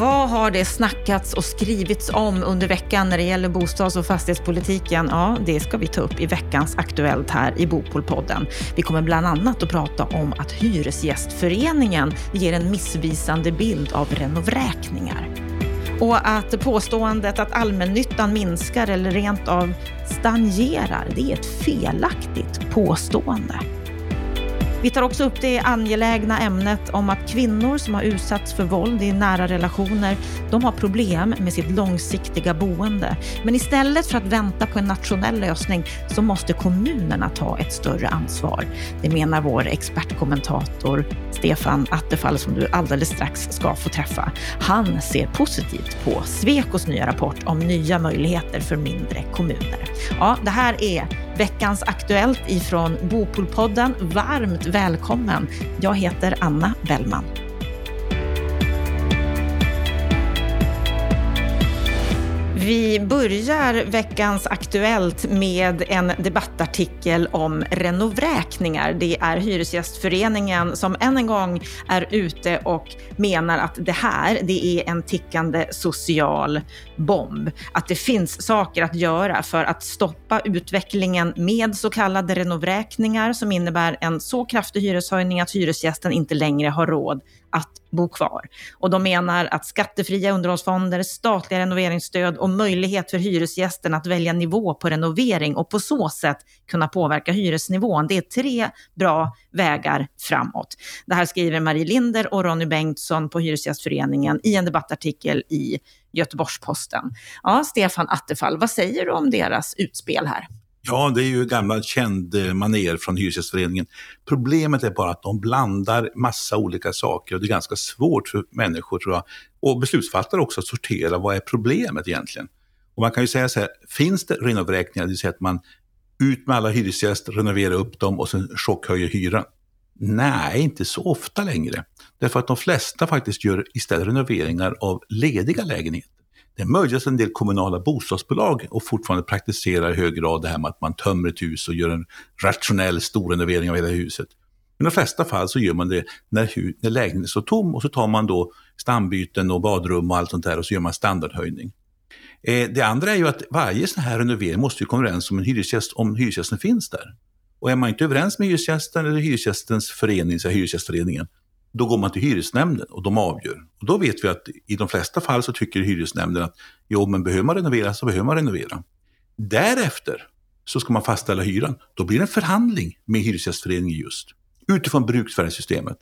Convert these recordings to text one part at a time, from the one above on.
Vad har det snackats och skrivits om under veckan när det gäller bostads och fastighetspolitiken? Ja, det ska vi ta upp i veckans Aktuellt här i Bopolpodden. Vi kommer bland annat att prata om att Hyresgästföreningen ger en missvisande bild av renovräkningar. Och att påståendet att allmännyttan minskar eller rent av stagnerar, det är ett felaktigt påstående. Vi tar också upp det angelägna ämnet om att kvinnor som har utsatts för våld i nära relationer, de har problem med sitt långsiktiga boende. Men istället för att vänta på en nationell lösning så måste kommunerna ta ett större ansvar. Det menar vår expertkommentator Stefan Attefall som du alldeles strax ska få träffa. Han ser positivt på Svekos nya rapport om nya möjligheter för mindre kommuner. Ja, det här är veckans Aktuellt ifrån Bopolpodden. Varmt välkommen. Jag heter Anna Bellman. Vi börjar veckans Aktuellt med en debattartikel om renovräkningar. Det är Hyresgästföreningen som än en gång är ute och menar att det här, det är en tickande social bomb. Att det finns saker att göra för att stoppa utvecklingen med så kallade renovräkningar som innebär en så kraftig hyreshöjning att hyresgästen inte längre har råd att bo kvar. Och de menar att skattefria underhållsfonder, statliga renoveringsstöd och möjlighet för hyresgästen att välja nivå på renovering och på så sätt kunna påverka hyresnivån. Det är tre bra vägar framåt. Det här skriver Marie Linder och Ronny Bengtsson på Hyresgästföreningen i en debattartikel i Göteborgs-Posten. Ja, Stefan Attefall, vad säger du om deras utspel här? Ja, det är ju gamla känd eh, maner från Hyresgästföreningen. Problemet är bara att de blandar massa olika saker och det är ganska svårt för människor, tror jag, och beslutsfattare också att sortera vad är problemet egentligen. Och man kan ju säga så här, finns det renovräkningar, det vill säga att man ut med alla hyresgäster, renovera upp dem och sen chockhöjer hyran? Nej, inte så ofta längre. Därför att de flesta faktiskt gör istället renoveringar av lediga lägenheter. Det är möjligt att en del kommunala bostadsbolag och fortfarande praktiserar i hög grad det här med att man tömmer ett hus och gör en rationell storrenovering av hela huset. Men i de flesta fall så gör man det när, när lägenheten står tom och så tar man då stambyten och badrum och allt sånt där och så gör man standardhöjning. Eh, det andra är ju att varje sån här renovering måste ju komma överens om en hyresgäst, om hyresgästen finns där. Och är man inte överens med hyresgästen eller hyresgästens förening, så hyresgästföreningen, då går man till hyresnämnden och de avgör. Och då vet vi att i de flesta fall så tycker hyresnämnden att jo, men behöver man renovera så behöver man renovera. Därefter så ska man fastställa hyran. Då blir det en förhandling med Hyresgästföreningen just utifrån bruksvärdessystemet.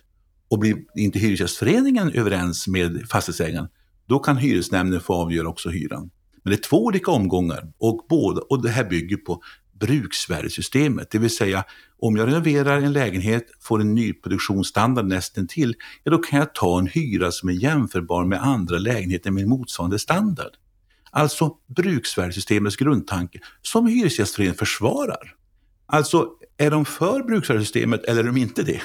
Och blir inte Hyresgästföreningen överens med fastighetsägaren, då kan hyresnämnden få avgöra också hyran. Men det är två olika omgångar och, båda, och det här bygger på bruksvärdesystemet. Det vill säga, om jag renoverar en lägenhet, får en nyproduktionsstandard nästan till, ja då kan jag ta en hyra som är jämförbar med andra lägenheter med motsvarande standard. Alltså bruksvärdessystemets grundtanke, som Hyresgästföreningen försvarar. Alltså, är de för bruksvärdessystemet eller är de inte det?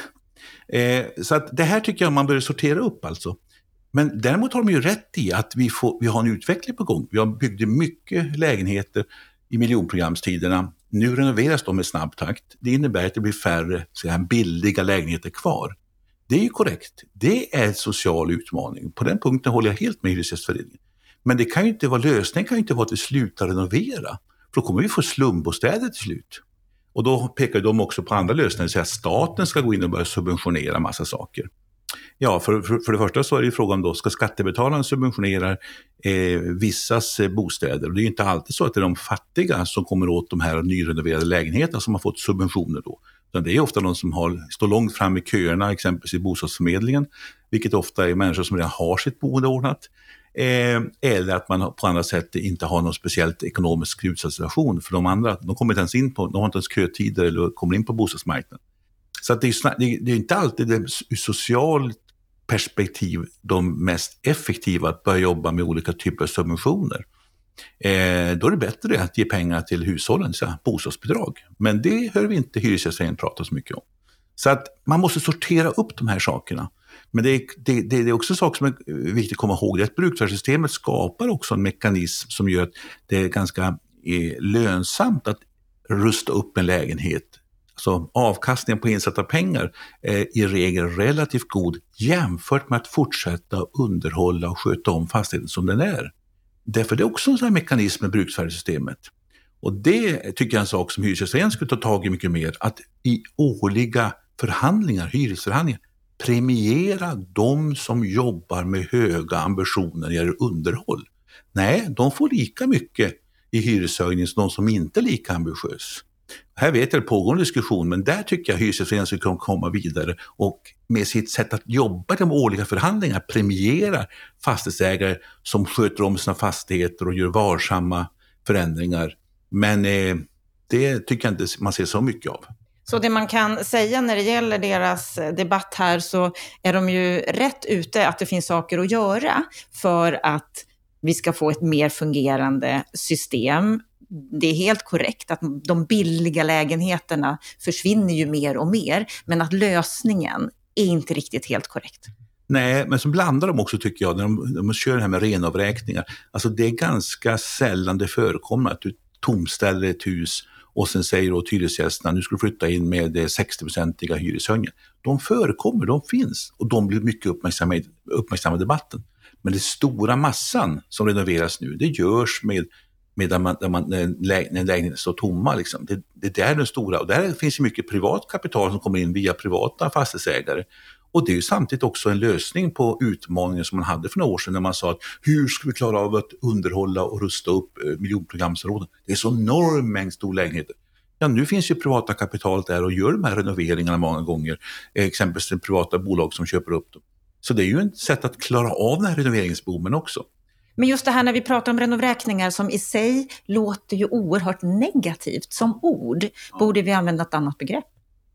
Eh, så att det här tycker jag man bör sortera upp alltså. Men däremot har de ju rätt i att vi, får, vi har en utveckling på gång. Vi har byggt mycket lägenheter i miljonprogramstiderna. Nu renoveras de i snabb takt. Det innebär att det blir färre så här, billiga lägenheter kvar. Det är ju korrekt. Det är en social utmaning. På den punkten håller jag helt med Hyresgästföreningen. Men det kan ju inte vara lösningen kan ju inte vara att vi slutar renovera. För då kommer vi få slumbostäder till slut. Och då pekar de också på andra lösningar, så att staten ska gå in och börja subventionera massa saker. Ja, för, för, för det första så är det frågan då, ska skattebetalarna subventionera eh, vissas eh, bostäder? Och det är ju inte alltid så att det är de fattiga som kommer åt de här nyrenoverade lägenheterna som har fått subventioner då. Utan det är ofta de som har, står långt fram i köerna, exempelvis i bostadsförmedlingen, vilket ofta är människor som redan har sitt boende ordnat. Eh, eller att man på andra sätt inte har någon speciellt ekonomisk utsatt situation. För de andra, de kommer inte ens in på, de har inte ens kötider eller kommer in på bostadsmarknaden. Så att det, är, det är inte alltid det ur socialt perspektiv de mest effektiva att börja jobba med olika typer av subventioner. Eh, då är det bättre att ge pengar till hushållen, så bostadsbidrag. Men det hör vi inte Hyresgästföreningen prata så mycket om. Så att man måste sortera upp de här sakerna. Men det, det, det är också en sak som är viktigt att komma ihåg, det är att bruksvärdessystemet skapar också en mekanism som gör att det är ganska eh, lönsamt att rusta upp en lägenhet alltså avkastningen på insatta pengar, är i regel relativt god jämfört med att fortsätta underhålla och sköta om fastigheten som den är. Därför är det också en sån här mekanism med bruksvärdessystemet. Och det tycker jag är en sak som Hyresgästföreningen skulle ta tag i mycket mer, att i årliga förhandlingar, hyresförhandlingar, premiera de som jobbar med höga ambitioner när det gäller underhåll. Nej, de får lika mycket i hyreshöjning som de som inte är lika ambitiösa. Här vet jag det pågår en diskussion, men där tycker jag Hyresgästföreningen skulle kunna komma vidare och med sitt sätt att jobba i de årliga förhandlingarna premiera fastighetsägare som sköter om sina fastigheter och gör varsamma förändringar. Men eh, det tycker jag inte man ser så mycket av. Så det man kan säga när det gäller deras eh, debatt här så är de ju rätt ute att det finns saker att göra för att vi ska få ett mer fungerande system. Det är helt korrekt att de billiga lägenheterna försvinner ju mer och mer, men att lösningen är inte riktigt helt korrekt. Nej, men så blandar de också tycker jag, när de, de kör det här med renavräkningar. Alltså det är ganska sällan det förekommer att du tomställer ett hus och sen säger åt hyresgästerna nu ska du flytta in med 60-procentiga hyreshöjningar. De förekommer, de finns och de blir mycket uppmärksammade, uppmärksammade i debatten. Men den stora massan som renoveras nu, det görs med, Medan man, när, man, när lägenheten står tomma. Liksom. Det, det är den stora, och där finns ju mycket privat kapital som kommer in via privata fastighetsägare. Och det är ju samtidigt också en lösning på utmaningen som man hade för några år sedan när man sa att hur ska vi klara av att underhålla och rusta upp eh, miljonprogramsområden? Det är så enorm mängd stora lägenheter. Ja, nu finns ju privata kapitalet där och gör de här renoveringarna många gånger. Eh, exempelvis privata bolag som köper upp dem. Så det är ju ett sätt att klara av den här renoveringsboomen också. Men just det här när vi pratar om renovräkningar som i sig låter ju oerhört negativt som ord. Borde vi använda ett annat begrepp?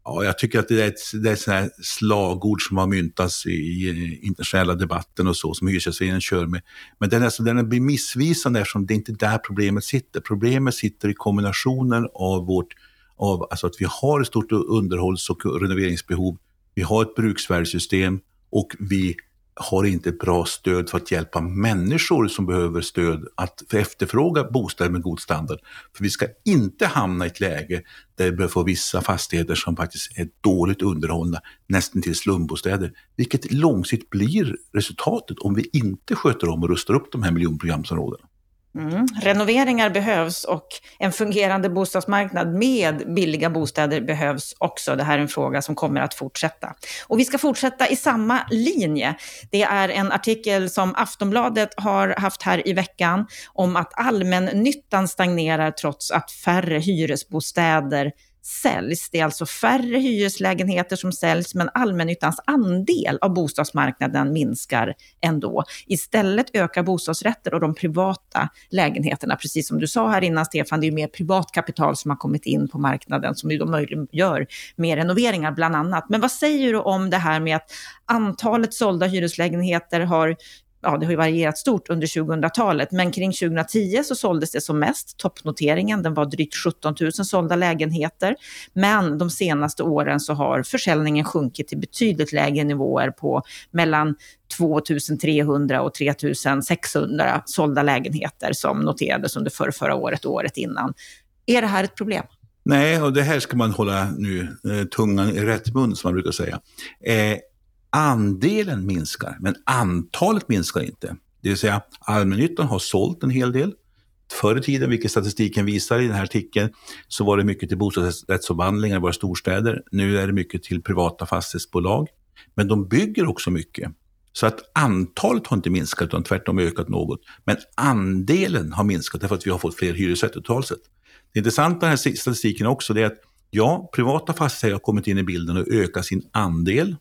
Ja, jag tycker att det är ett, det är ett slagord som har myntats i internationella debatten och så, som Hyresgästföreningen kör med. Men den, är, den blir missvisande eftersom det är inte där problemet sitter. Problemet sitter i kombinationen av, vårt, av alltså att vi har ett stort underhålls och renoveringsbehov. Vi har ett bruksvärdessystem och vi har inte bra stöd för att hjälpa människor som behöver stöd att efterfråga bostäder med god standard. För vi ska inte hamna i ett läge där vi behöver få vissa fastigheter som faktiskt är dåligt underhållna, nästan till slumbostäder, vilket långsiktigt blir resultatet om vi inte sköter om och rustar upp de här miljonprogramsområdena. Mm. Renoveringar behövs och en fungerande bostadsmarknad med billiga bostäder behövs också. Det här är en fråga som kommer att fortsätta. Och vi ska fortsätta i samma linje. Det är en artikel som Aftonbladet har haft här i veckan om att allmännyttan stagnerar trots att färre hyresbostäder säljs. Det är alltså färre hyreslägenheter som säljs, men allmännyttans andel av bostadsmarknaden minskar ändå. Istället ökar bostadsrätter och de privata lägenheterna, precis som du sa här innan Stefan, det är ju mer privat kapital som har kommit in på marknaden som ju då möjliggör mer renoveringar bland annat. Men vad säger du om det här med att antalet sålda hyreslägenheter har ja, det har ju varierat stort under 2000-talet, men kring 2010 så såldes det som mest. Toppnoteringen, den var drygt 17 000 sålda lägenheter. Men de senaste åren så har försäljningen sjunkit till betydligt lägre nivåer på mellan 2 300 och 3 600 sålda lägenheter som noterades under förra, förra året och året innan. Är det här ett problem? Nej, och det här ska man hålla nu eh, tungan i rätt mun som man brukar säga. Eh, Andelen minskar, men antalet minskar inte. Det vill säga allmännyttan har sålt en hel del. Förr i tiden, vilket statistiken visar i den här artikeln, så var det mycket till bostadsrättsomvandlingar i våra storstäder. Nu är det mycket till privata fastighetsbolag. Men de bygger också mycket. Så att antalet har inte minskat utan tvärtom ökat något. Men andelen har minskat därför att vi har fått fler hyresrätter totalt sett. Det intressanta i den här statistiken också är att ja, privata fastigheter har kommit in i bilden och ökat sin andel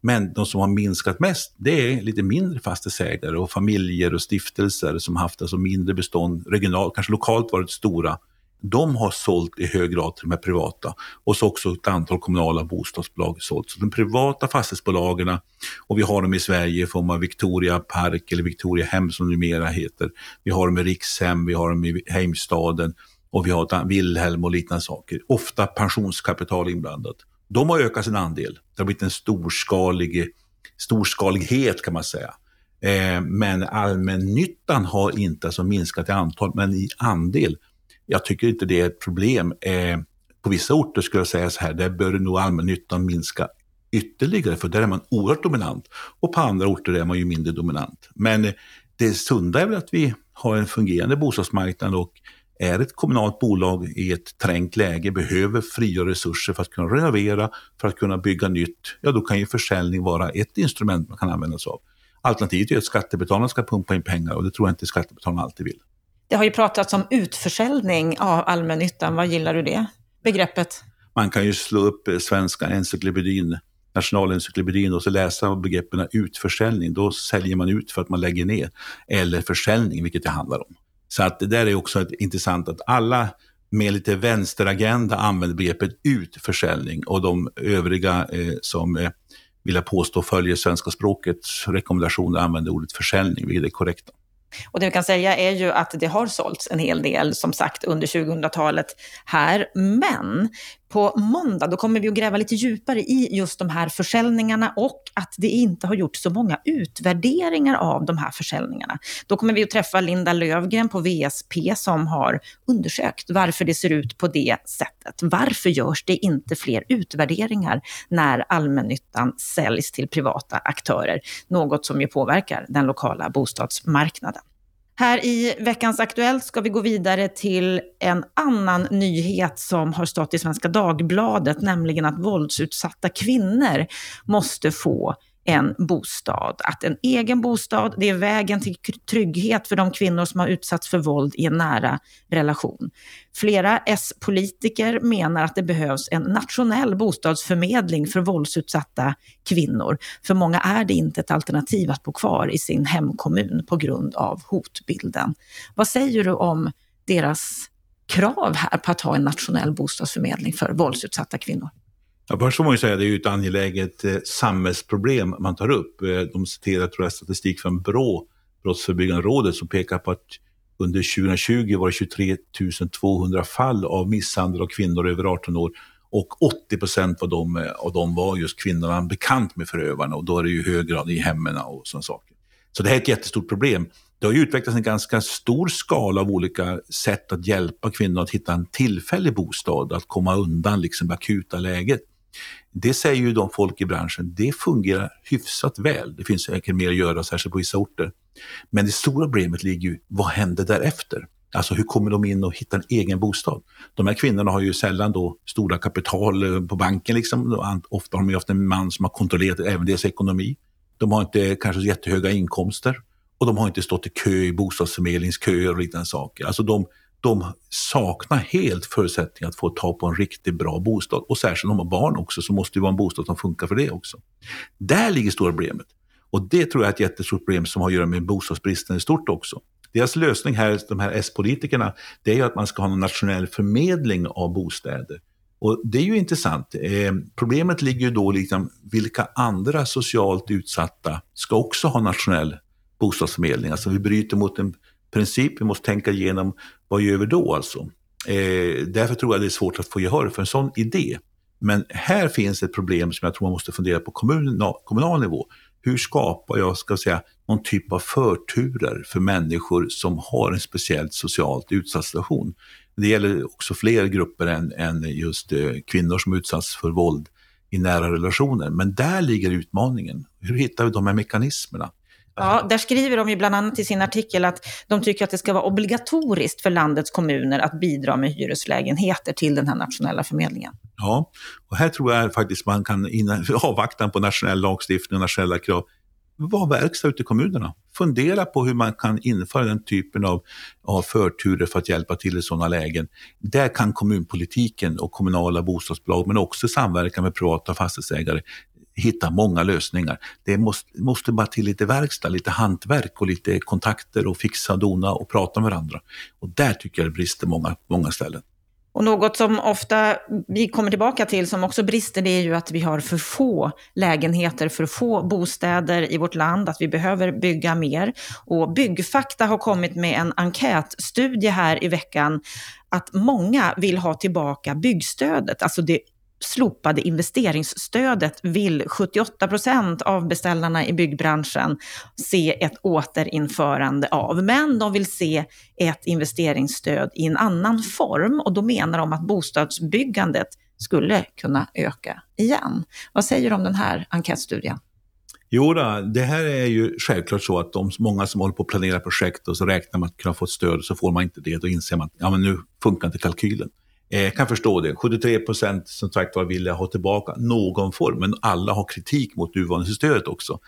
men de som har minskat mest, det är lite mindre fastighetsägare och familjer och stiftelser som haft alltså mindre bestånd, regionalt, kanske lokalt varit stora. De har sålt i hög grad till de här privata och så också ett antal kommunala bostadsbolag sålt. Så de privata fastighetsbolagen, och vi har dem i Sverige i form av Victoria Park eller Victoria Hem som numera heter. Vi har dem i Rikshem, vi har dem i Heimstaden och vi har Wilhelm och liknande saker. Ofta pensionskapital inblandat. De har ökat sin andel. Det har blivit en storskalig, storskalighet kan man säga. Eh, men allmännyttan har inte alltså minskat i antal, men i andel. Jag tycker inte det är ett problem. Eh, På vissa orter skulle jag säga så här, där bör nog allmännyttan minska ytterligare, för där är man oerhört dominant. Och på andra orter är man ju mindre dominant. Men eh, det sunda är väl att vi har en fungerande bostadsmarknad och är ett kommunalt bolag i ett trängt läge, behöver frigöra resurser för att kunna renovera, för att kunna bygga nytt, ja då kan ju försäljning vara ett instrument man kan använda sig av. Alternativet är att skattebetalarna ska pumpa in pengar och det tror jag inte skattebetalarna alltid vill. Det har ju pratats om utförsäljning av allmännyttan. Vad gillar du det begreppet? Man kan ju slå upp svenska encyklopedin, nationalencyklopedin och så läsa begreppen utförsäljning. Då säljer man ut för att man lägger ner. Eller försäljning, vilket det handlar om. Så att det där är också intressant att alla med lite vänsteragenda använder begreppet utförsäljning och de övriga eh, som eh, vill jag påstå följer svenska språkets rekommendationer använder ordet försäljning, vilket är korrekt. Och det vi kan säga är ju att det har sålts en hel del, som sagt, under 2000-talet här. Men på måndag, då kommer vi att gräva lite djupare i just de här försäljningarna och att det inte har gjorts så många utvärderingar av de här försäljningarna. Då kommer vi att träffa Linda Lövgren på VSP som har undersökt varför det ser ut på det sättet. Varför görs det inte fler utvärderingar när allmännyttan säljs till privata aktörer? Något som ju påverkar den lokala bostadsmarknaden. Här i veckans Aktuellt ska vi gå vidare till en annan nyhet som har stått i Svenska Dagbladet, nämligen att våldsutsatta kvinnor måste få en bostad. Att en egen bostad, det är vägen till trygghet för de kvinnor som har utsatts för våld i en nära relation. Flera S-politiker menar att det behövs en nationell bostadsförmedling för våldsutsatta kvinnor. För många är det inte ett alternativ att bo kvar i sin hemkommun på grund av hotbilden. Vad säger du om deras krav här på att ha en nationell bostadsförmedling för våldsutsatta kvinnor? Ja, först får man ju säga att det är ett angeläget eh, samhällsproblem man tar upp. Eh, de citerar tror jag, statistik från BRÅ, Brottsförebyggande rådet, som pekar på att under 2020 var det 23 200 fall av misshandel av kvinnor över 18 år och 80 procent av dem, eh, av dem var just kvinnorna bekant med förövarna och då är det ju hög grad i hemmen och sådana saker. Så det här är ett jättestort problem. Det har ju utvecklats en ganska stor skala av olika sätt att hjälpa kvinnor att hitta en tillfällig bostad, att komma undan liksom akuta läget. Det säger ju de folk i branschen, det fungerar hyfsat väl. Det finns säkert mer att göra, särskilt på vissa orter. Men det stora problemet ligger ju, vad händer därefter? Alltså hur kommer de in och hittar en egen bostad? De här kvinnorna har ju sällan då stora kapital eh, på banken. Liksom. Ofta har de ju haft en man som har kontrollerat även deras ekonomi. De har inte kanske jättehöga inkomster och de har inte stått i kö i bostadsförmedlingsköer och liknande saker. Alltså de, de saknar helt förutsättningar att få tag på en riktigt bra bostad. Och särskilt om de har barn också så måste det vara en bostad som funkar för det också. Där ligger stora problemet. Och det tror jag är ett jättestort problem som har att göra med bostadsbristen i stort också. Deras lösning här, de här S-politikerna, det är ju att man ska ha en nationell förmedling av bostäder. Och det är ju intressant. Eh, problemet ligger ju då liksom, vilka andra socialt utsatta ska också ha nationell bostadsförmedling? Alltså vi bryter mot en princip, vi måste tänka igenom vad gör vi då alltså? Eh, därför tror jag det är svårt att få gehör för en sån idé. Men här finns ett problem som jag tror man måste fundera på kommun, kommunal nivå. Hur skapar jag, ska säga, någon typ av förturer för människor som har en speciellt socialt utsatt situation? Det gäller också fler grupper än, än just eh, kvinnor som utsatts för våld i nära relationer. Men där ligger utmaningen. Hur hittar vi de här mekanismerna? Ja, där skriver de ju bland annat i sin artikel att de tycker att det ska vara obligatoriskt för landets kommuner att bidra med hyreslägenheter till den här nationella förmedlingen. Ja, och här tror jag faktiskt man kan, i avvaktan på nationell lagstiftning och nationella krav, vara verkstad ute i kommunerna. Fundera på hur man kan införa den typen av, av förturer för att hjälpa till i sådana lägen. Där kan kommunpolitiken och kommunala bostadsbolag, men också samverkan med privata fastighetsägare, hitta många lösningar. Det måste, måste bara till lite verkstad, lite hantverk och lite kontakter och fixa dona och prata med varandra. Och där tycker jag det brister många, många ställen. Och något som ofta vi kommer tillbaka till som också brister, det är ju att vi har för få lägenheter, för få bostäder i vårt land, att vi behöver bygga mer. Och Byggfakta har kommit med en enkätstudie här i veckan, att många vill ha tillbaka byggstödet, alltså det slopade investeringsstödet vill 78 procent av beställarna i byggbranschen se ett återinförande av. Men de vill se ett investeringsstöd i en annan form och då menar de att bostadsbyggandet skulle kunna öka igen. Vad säger du om den här enkätstudien? Jo, då, det här är ju självklart så att de många som håller på att planera projekt och så räknar man att kunna få ett stöd så får man inte det. Då inser man att ja, men nu funkar inte kalkylen. Jag eh, kan förstå det. 73 procent som sagt var vill ha tillbaka någon form, men alla har kritik mot nuvarande stödet också.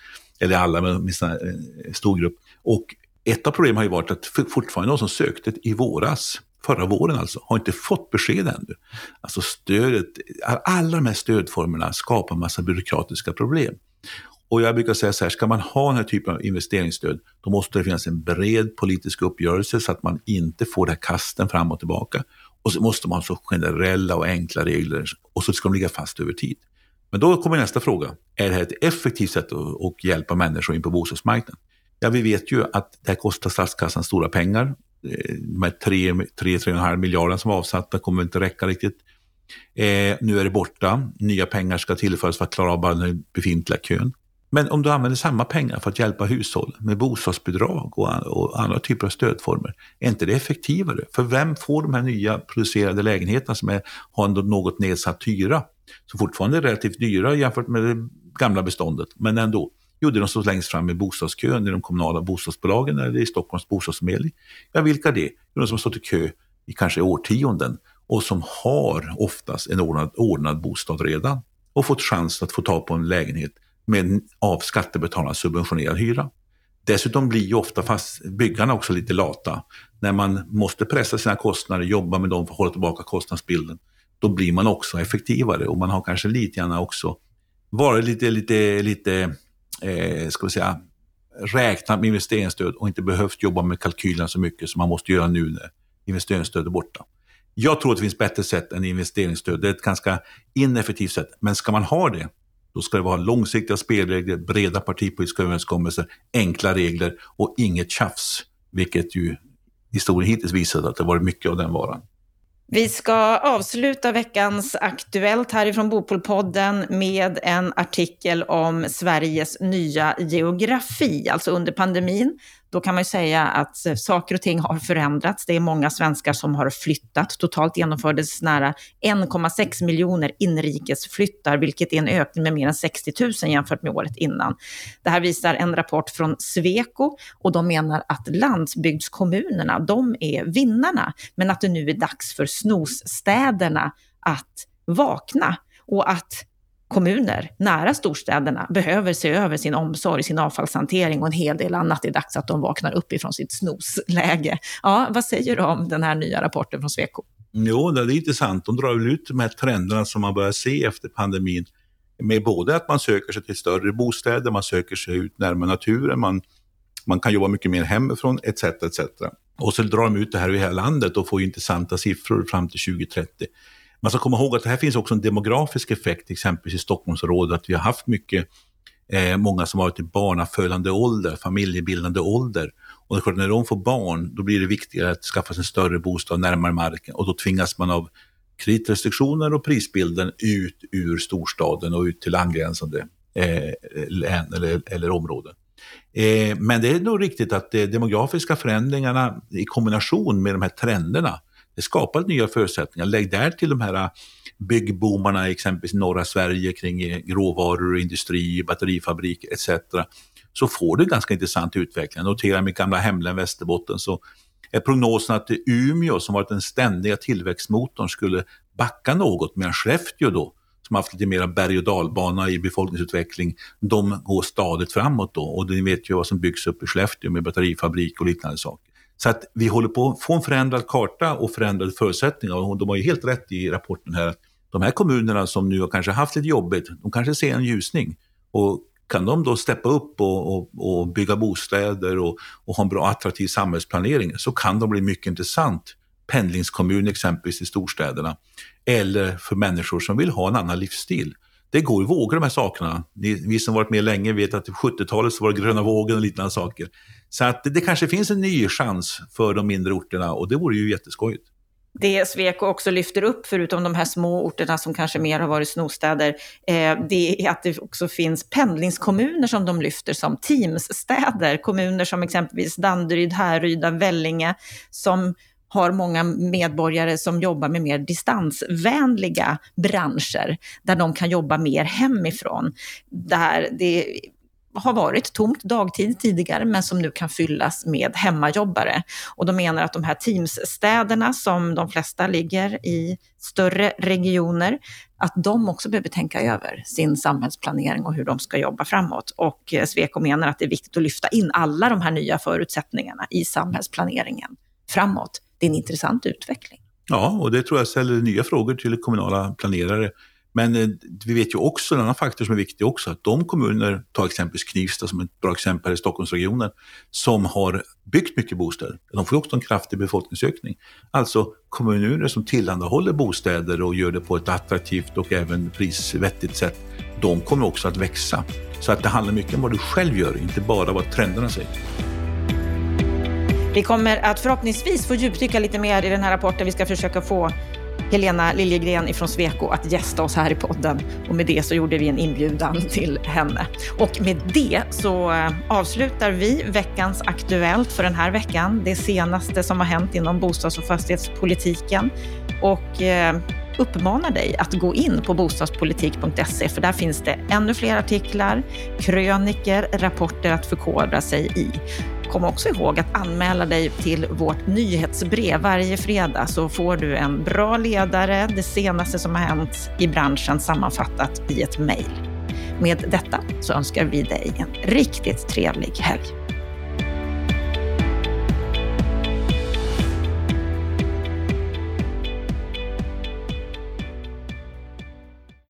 Eller alla, men åtminstone en eh, stor grupp. Och ett av problemen har ju varit att fortfarande de som sökte i våras, förra våren alltså, har inte fått besked ännu. Alltså stödet, alla de här stödformerna skapar massa byråkratiska problem. Och jag brukar säga så här, ska man ha den här typen av investeringsstöd, då måste det finnas en bred politisk uppgörelse så att man inte får det här kasten fram och tillbaka. Och så måste man ha så generella och enkla regler och så ska de ligga fast över tid. Men då kommer nästa fråga. Är det här ett effektivt sätt att, att hjälpa människor in på bostadsmarknaden? Ja, vi vet ju att det här kostar statskassan stora pengar. Eh, de här 3-3,5 miljarderna som var avsatta kommer inte räcka riktigt. Eh, nu är det borta. Nya pengar ska tillföras för att klara av bara den befintliga kön. Men om du använder samma pengar för att hjälpa hushåll med bostadsbidrag och, andra typer av stödformer, är inte det effektivare? För vem får de här nya producerade lägenheterna som är, har en något nedsatt hyra? Som fortfarande är relativt dyra jämfört med det gamla beståndet, men ändå. Jo, det är de som står längst fram i bostadskön i de kommunala bostadsbolagen eller i Stockholms bostadsförmedling. Ja, vilka det? De som har stått i kö i kanske årtionden och som har oftast en ordnad, ordnad bostad redan och fått chans att få tag på en lägenhet med av skattebetalarna subventionerad hyra. Dessutom blir ju ofta fast byggarna också lite lata. När man måste pressa sina kostnader, jobba med dem för att hålla tillbaka kostnadsbilden, då blir man också effektivare och man har kanske lite grann också varit lite, lite, lite, eh, ska vi säga, räknat med investeringsstöd och inte behövt jobba med kalkylerna så mycket som man måste göra nu när investeringsstöd är borta. Jag tror att det finns bättre sätt än investeringsstöd. Det är ett ganska ineffektivt sätt. Men ska man ha det, då ska det vara långsiktiga spelregler, breda partipolitiska överenskommelser, enkla regler och inget tjafs. Vilket ju historien hittills visat att det varit mycket av den varan. Vi ska avsluta veckans Aktuellt härifrån Bopolpodden med en artikel om Sveriges nya geografi. Alltså under pandemin då kan man ju säga att eh, saker och ting har förändrats. Det är många svenskar som har flyttat. Totalt genomfördes nära 1,6 miljoner inrikesflyttar, vilket är en ökning med mer än 60 000 jämfört med året innan. Det här visar en rapport från Sweco och de menar att landsbygdskommunerna, de är vinnarna, men att det nu är dags för snosstäderna att vakna och att kommuner nära storstäderna behöver se över sin omsorg, sin avfallshantering och en hel del annat. Det är dags att de vaknar upp ifrån sitt snosläge. Ja, vad säger du om den här nya rapporten från Sweco? Jo, det är intressant. De drar väl ut de här trenderna som man börjar se efter pandemin. Med både att man söker sig till större bostäder, man söker sig ut närmare naturen, man, man kan jobba mycket mer hemifrån etc. etc. Och så drar de ut det här i hela landet och får intressanta siffror fram till 2030. Man ska komma ihåg att det här finns också en demografisk effekt, exempelvis i Stockholmsområdet, att vi har haft mycket, eh, många som har varit i barnafödande ålder, familjebildande ålder. Och det är klart, när de får barn, då blir det viktigare att skaffa sig en större bostad närmare marken och då tvingas man av kreditrestriktioner och prisbilden ut ur storstaden och ut till angränsande eh, län eller, eller områden. Eh, men det är nog riktigt att de demografiska förändringarna i kombination med de här trenderna det skapar nya förutsättningar. Lägg där till de här äh, byggboomarna byggboomarna exempelvis i norra Sverige kring äh, råvaror, industri, batterifabriker etc. Så får du ganska intressant utveckling. Jag noterar mitt gamla hemlän Västerbotten så är prognosen att Umeå som varit den ständiga tillväxtmotorn skulle backa något medan Skellefteå då som haft lite mer berg och dalbana i befolkningsutveckling, de går stadigt framåt då. Och ni vet ju vad som byggs upp i Skellefteå med batterifabrik och liknande saker. Så att vi håller på att få en förändrad karta och förändrade förutsättningar. Och de har ju helt rätt i rapporten här. De här kommunerna som nu har kanske haft lite jobbigt, de kanske ser en ljusning. Och kan de då steppa upp och, och, och bygga bostäder och, och, ha en bra attraktiv samhällsplanering så kan de bli mycket intressant pendlingskommun exempelvis i storstäderna. Eller för människor som vill ha en annan livsstil. Det går i vågor de här sakerna. vi som varit med länge vet att på 70-talet så var det gröna vågen och liknande saker. Så att det kanske finns en ny chans för de mindre orterna och det vore ju jätteskojigt. Det Sweco också lyfter upp, förutom de här små orterna som kanske mer har varit snostäder, eh, det är att det också finns pendlingskommuner som de lyfter som teamsstäder. Kommuner som exempelvis Danderyd, Härryda, Vellinge, som har många medborgare som jobbar med mer distansvänliga branscher, där de kan jobba mer hemifrån. Där det har varit tomt dagtid tidigare, men som nu kan fyllas med hemmajobbare. Och de menar att de här Teams-städerna, som de flesta ligger i större regioner, att de också behöver tänka över sin samhällsplanering och hur de ska jobba framåt. Och eh, Sweco menar att det är viktigt att lyfta in alla de här nya förutsättningarna i samhällsplaneringen framåt. Det är en intressant utveckling. Ja, och det tror jag ställer nya frågor till kommunala planerare men eh, vi vet ju också en annan faktor som är viktig också, att de kommuner, ta exempelvis Knivsta som ett bra exempel i Stockholmsregionen, som har byggt mycket bostäder, de får också en kraftig befolkningsökning. Alltså kommuner som tillhandahåller bostäder och gör det på ett attraktivt och även prisvettigt sätt, de kommer också att växa. Så att det handlar mycket om vad du själv gör, inte bara vad trenderna säger. Vi kommer att förhoppningsvis få djupdyka lite mer i den här rapporten. Vi ska försöka få Helena Liljegren ifrån Sweco att gästa oss här i podden. Och med det så gjorde vi en inbjudan till henne. Och med det så eh, avslutar vi veckans Aktuellt för den här veckan. Det senaste som har hänt inom bostads och fastighetspolitiken. Och eh, uppmanar dig att gå in på bostadspolitik.se för där finns det ännu fler artiklar, kröniker, rapporter att förkovra sig i. Kom också ihåg att anmäla dig till vårt nyhetsbrev. Varje fredag så får du en bra ledare, det senaste som har hänt i branschen sammanfattat i ett mejl. Med detta så önskar vi dig en riktigt trevlig helg.